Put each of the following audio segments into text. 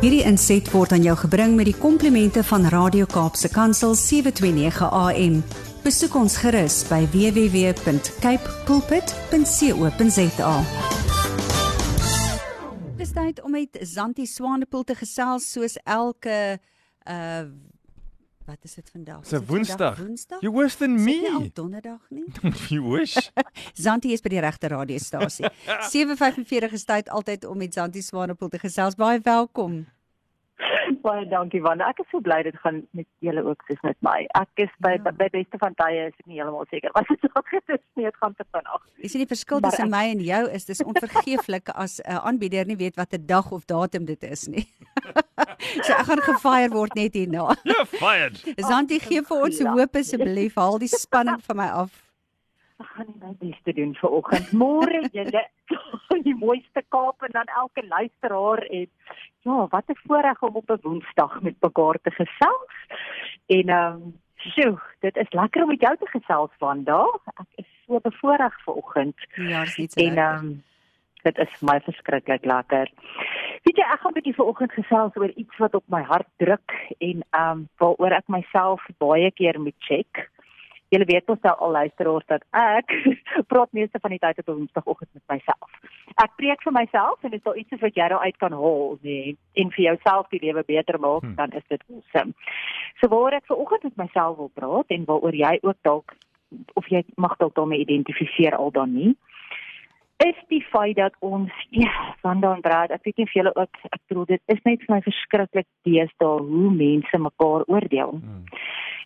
Hierdie inset word aan jou gebring met die komplimente van Radio Kaapse Kansel 729 AM. Besoek ons gerus by www.cape pulpit.co.za. Dis tyd om met Zanti Swanepoel te gesels soos elke uh wat is dit vandag? Dis Woensdag. Woensdag? You worse than me. nie al donderdag nie. you wish. Zanti is by die regte radiostasie. 7:45 is tyd altyd om met Zanti Swanepoel te gesels. Baie welkom. Baie dankie Wanda. Ek is so bly dit gaan met julle ook soos met my. Ek is by Ja. ja. by beste van tye is ek nie heeltemal seker wat dit dalk is nie. Dit gaan te vinnig. Jy sien die verskil tussen my en jou is dis onvergeeflik as 'n aanbieder nie weet wat 'n dag of datum dit is nie. so ek gaan gefire word net hierna. You're fired. Zanti gee vir ons Ja. hoop asseblief, haal die spanning van my af. Ek gaan nie my bes te doen vir oggend. Môre julle die mooiste Kaap en dan elke luisteraar en ja, wat 'n voorreg om op 'n Woensdag met mekaar te gesels. En ehm um, sjoe, dit is lekker om met jou te gesels Wanda. Ek is so bevoorreg vir oggend. Ja, dis nie so. En ehm um, dit is my verskriklik lekker. Weet jy, ek gaan 'n bietjie vanoggend gesels oor iets wat op my hart druk en ehm um, waaroor ek myself baie keer moet check. Julle weet mos nou al luisteraars dat ek praat meeste van die tyd op Woensdagoggend met myself. Ek preek vir myself en dit is al iets wat jy daaruit kan haal, nee, en vir jouself die lewe beter maak, Hmm. dan is dit awesome. So waaroor ek vanoggend met myself wil praat en waaroor jy ook dalk of jy mag dalk daarmee identifiseer al dan nie is die feit dat ons ja, Wanda en Brad, ek weet nie of julle ook ek bedoel dit is net vir my verskriklik deesdae hoe mense mekaar oordeel Hmm.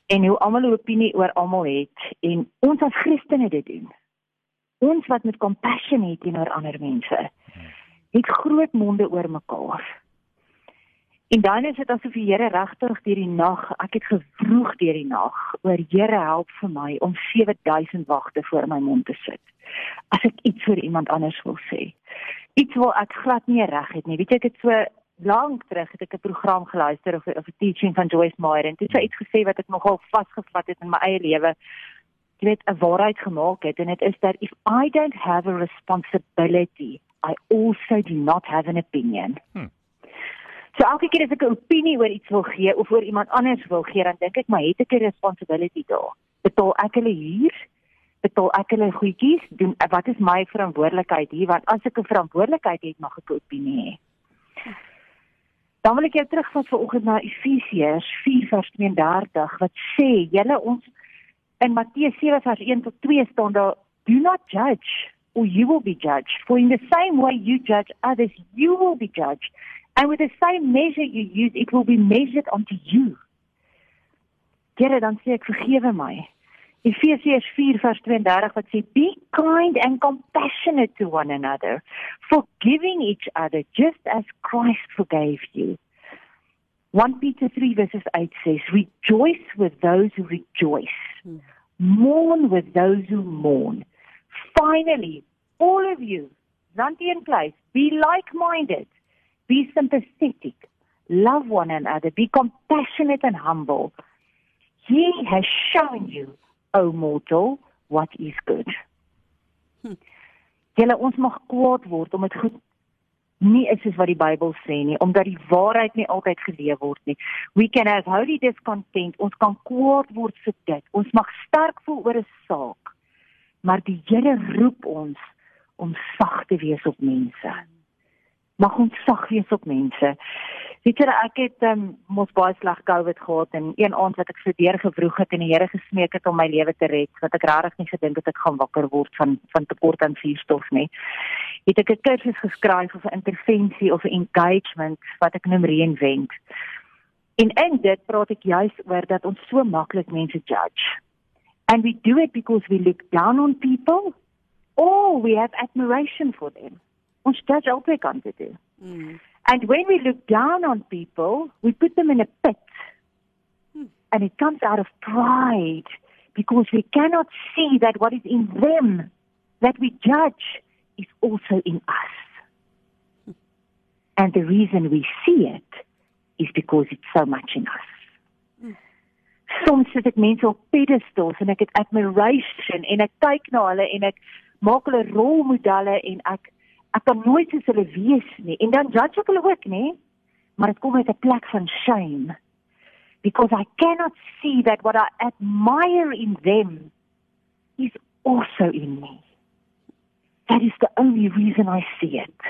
En hoe almal 'n opinie oor almal het en ons as Christene dit doen. Ons wat met compassion het teenoor ander mense, het groot monde oor mekaar. En dan is dit asof die Here regtig deur die nag, ek het gevroeg deur die nag, oor Here help vir my om 7000 wagte voor my mond te sit. As ek iets vir iemand anders wil sê. Iets wat ek glad nie reg het nie. Weet jy ek het so lank terug het ek 'n program geluister of 'n teaching van Joyce Meyer en dit het sy iets gesê wat ek nogal vasgevat het in my eie lewe. Jy weet 'n waarheid gemaak het en dit is dat if I don't have a responsibility, I also do not have an opinion. Hmm. So elke keer as ek 'n opinie oor iets wil gee of oor iemand anders wil gee, dan dink ek maar het ek 'n responsibility daar. Betaal ek hulle huur? Betaal ek hulle goedjies? Doen wat is my verantwoordelikheid hier? Want as ek 'n verantwoordelikheid het, mag ek 'n opinie hê. Dan wil ek jou terugvat vanoggend na Efesiërs 4:32 wat sê, julle ons in Matteus 7:1 tot 2 staan daar, do not judge or you will be judged. For in the same way you judge others, you will be judged. And with the same measure you use, it will be measured onto you. Here dan sê ek vergewe my. Efesiërs 4:32 wat sê be kind and compassionate to one another, forgiving each other just as Christ forgave you. 1 Peter 3 verses 8 says, Rejoice with those who rejoice, Hmm. mourn with those who mourn. Finally, all of you, Zanti and Place, be like minded, be sympathetic, love one another, be compassionate and humble. He has shown you, O mortal, what is good. Hm. Julle ons mag kwaad word om dit goed nie is soos wat die Bybel sê nie, omdat die waarheid nie altyd geleef word nie. We can have holy discontent. Ons kan kwaad word vir dit. Ons mag sterk voel oor 'n saak. Maar die Here roep ons om sag te wees op mense. Mag ons sag wees op mense. Jy ek het um, mos baie sleg COVID gehad en een aand wat ek so deurgewroeg het en die Here gesmeek het om my lewe te red, wat ek regtig nie gedink het ek gaan wakker word van van tekort aan suurstof nie. Het ek 'n kursus geskryf of 'n intervensie of 'n engagement wat ek noem reinvent. En in dit praat ek juis oor dat ons so maklik mense judge. And we do it because we look down on people or we have admiration for them. Ons judge altyd kan dit doen. Mm. And when we look down on people, we put them in a pit. Hmm. And it comes out of pride because we cannot see that what is in them that we judge is also in us. And the reason we see it is because it's so much in us. Soms sit ek mense op pedestals en ek het admiration en ek kyk na hulle en ek maak hulle rolmodelle en ek ek kan nooit soos hulle wees nie en dan judge ek hulle ook nê maar dit kom uit 'n plek van shame because I cannot see that what I admire in them is also in me. That is the only reason I see it.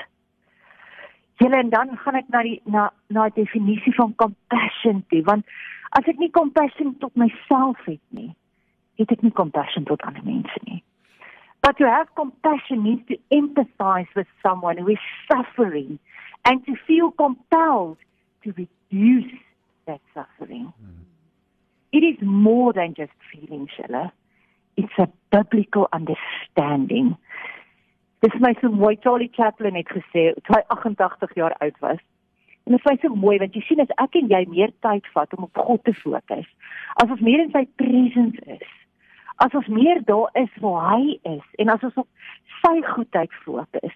Julle en dan gaan ek na die na na die definisie van compassion toe want as ek nie compassion tot myself het nie, het ek nie compassion tot ander mense nie. But to have compassion means to empathize with someone who is suffering and to feel compelled to reduce that suffering. Mm. It is more than just feeling, Sheila. It's a biblical understanding. Dis my so mooi Charlie Chaplin het gesê toe hy 88 jaar oud was. En dit is so mooi want jy sien as ek en jy meer tyd vat om op God te fokus, as ons meer in sy presence is, as ons meer daar is waar hy is en as ons op sy goedheid fokus,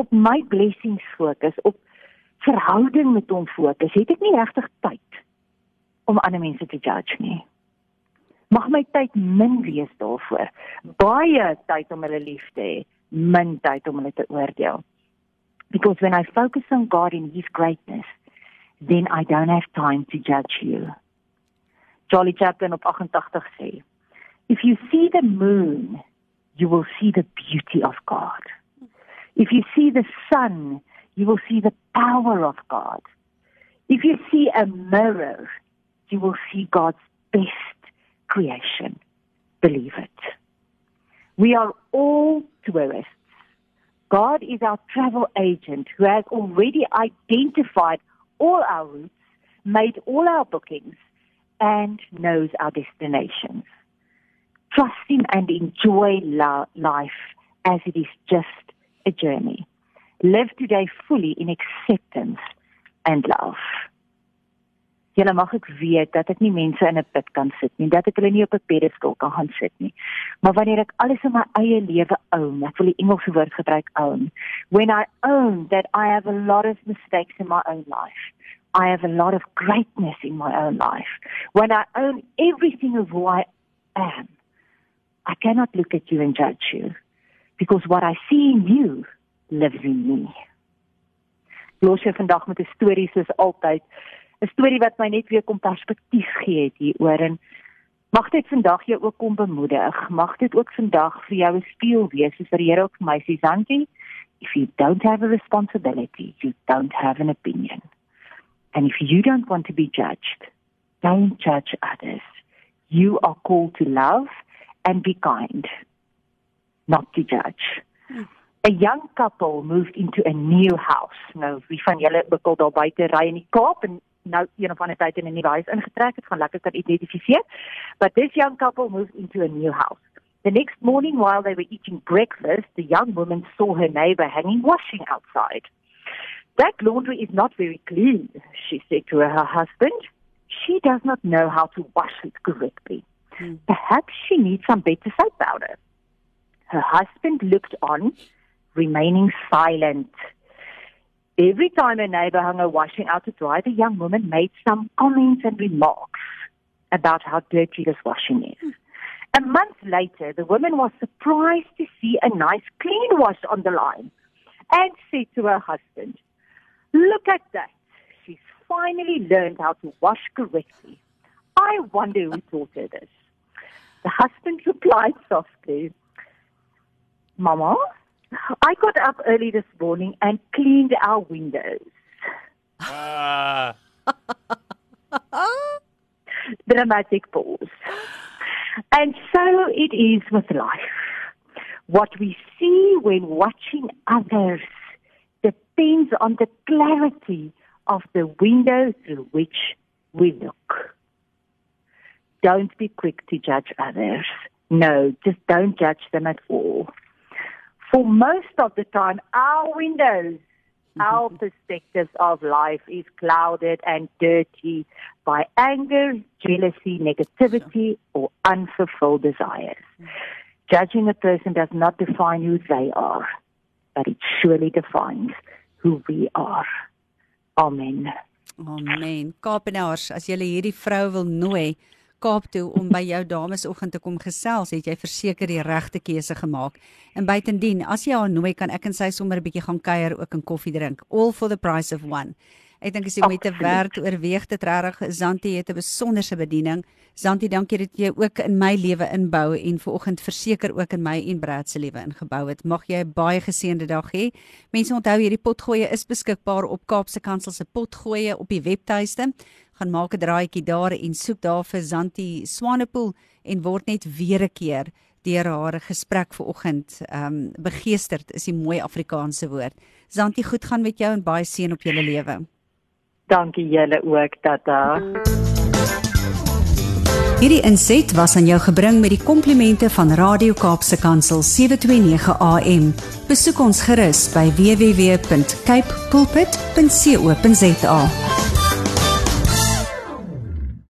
op my blessings fokus, op verhouding met hom fokus, het ek nie regtig tyd om ander mense te judge nie. Mag my tyd min wees daarvoor. Baie tyd om hulle lief te hê, min tyd om hulle te oordeel. Because when I focus on God in his greatness, then I don't have time to judge you. Charlie Chaplin op 88 sê, If you see the moon, you will see the beauty of God. If you see the sun, you will see the power of God. If you see a mirror, you will see God's best creation. Believe it. We are all tourists. God is our travel agent who has already identified all our routes, made all our bookings, and knows our destinations. Trust Him and enjoy life as it is just a journey. Live today fully in acceptance and love. Julle mag ek weet dat ek nie mense in 'n put kan sit nie, dat ek hulle nie op 'n pedestal kan gaan sit nie. Maar wanneer ek alles in my eie lewe own, ek wil die Engelse woord gebruik own. When I own that I have a lot of mistakes in my own life. I have a lot of greatness in my own life. When I own everything of who I am, I cannot look at you and judge you because what I see in you lives in me. Los jy vandag met 'n storie soos altyd 'n storie wat my net weer kom perspektief gee het hieroor en mag dit vandag jou ook kom bemoedig. Mag dit ook vandag vir jou 'n spieël wees soos die Here ook vir my sê, Santi, if you don't have a responsibility, you don't have an opinion. And if you don't want to be judged, don't judge others. You are called to love and be kind, not to judge. A young couple moved into a new house. Nou, wie van julle ook al daar buite ry in die Kaap en nou een of ander tyd in 'n nuwe huis ingetrek het, gaan lekker kan identifiseer. But this young couple moved into a new house. The next morning while they were eating breakfast, the young woman saw her neighbor hanging washing outside. That laundry is not very clean, she said to her husband. She does not know how to wash it correctly. Hmm. Perhaps she needs some better soap powder. Her husband looked on, remaining silent. Every time a neighbor hung her washing out to dry, the young woman made some comments and remarks about how dirty this washing is. A month later, the woman was surprised to see a nice clean wash on the line and said to her husband, Look at that. She's finally learned how to wash correctly. I wonder who taught her this. The husband replied softly, Mama, I got up early this morning and cleaned our windows. Ah. Dramatic pause. And so it is with life. What we see when watching others depends on the clarity of the window through which we look. Don't be quick to judge others. No, just don't judge them at all for most of the time, our windows, our perspectives of life is clouded and dirty by anger, jealousy, negativity, or unfulfilled desires. Judging a person does not define who they are, but it surely defines who we are. Amen. Amen. Kaapenaars, as jy hierdie vrou wil nooi Kaap toe om by jou damesoggend te kom gesels, het jy verseker die regte keuse gemaak. En buitendien, as jy haar nooi, kan ek en sy sommer 'n bietjie gaan kuier ook en koffie drink, all for the price of one. Ek dink as jy moet te werk oorweeg dit regtig Zanti het 'n besonderse bediening. Zanti, dankie dat jy ook in my lewe inbou en vanoggend verseker ook in my en Brad se lewe ingebou het. Mag jy 'n baie geseënde dag hê. Mense onthou hierdie potgoeie is beskikbaar op Kaapse Kansel se potgoeie op die webtuiste. Gaan maak 'n draaitjie daar en soek daar vir Zanti Swanepoel en word net weer 'n keer deur haar gesprek vanoggend ehm um, begeesterd is die mooi Afrikaanse woord. Zanti, goed gaan met jou en baie seën op julle lewe. Dankie julle ook tata. Hierdie inset was aan jou gebring met die komplimente van Radio Kaapse Kansel 729 AM. Besoek ons gerus by www.cape pulpit.co.za.